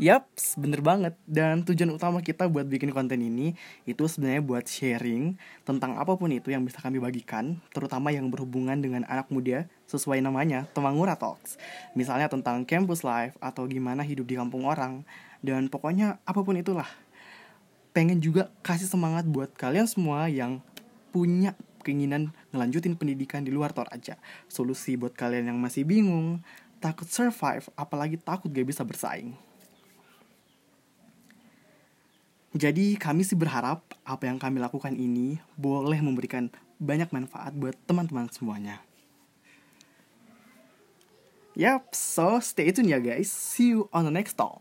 Yaps, bener banget. Dan tujuan utama kita buat bikin konten ini itu sebenarnya buat sharing tentang apa pun itu yang bisa kami bagikan, terutama yang berhubungan dengan anak muda sesuai namanya, Temangura Talks. Misalnya tentang campus life atau gimana hidup di kampung orang. Dan pokoknya apa pun itulah. Pengen juga kasih semangat buat kalian semua yang punya keinginan ngelanjutin pendidikan di luar Toraja. Solusi buat kalian yang masih bingung, takut survive, apalagi takut gak bisa bersaing. Jadi kami sih berharap apa yang kami lakukan ini boleh memberikan banyak manfaat buat teman-teman semuanya. Yap, so stay tune ya guys. See you on the next talk.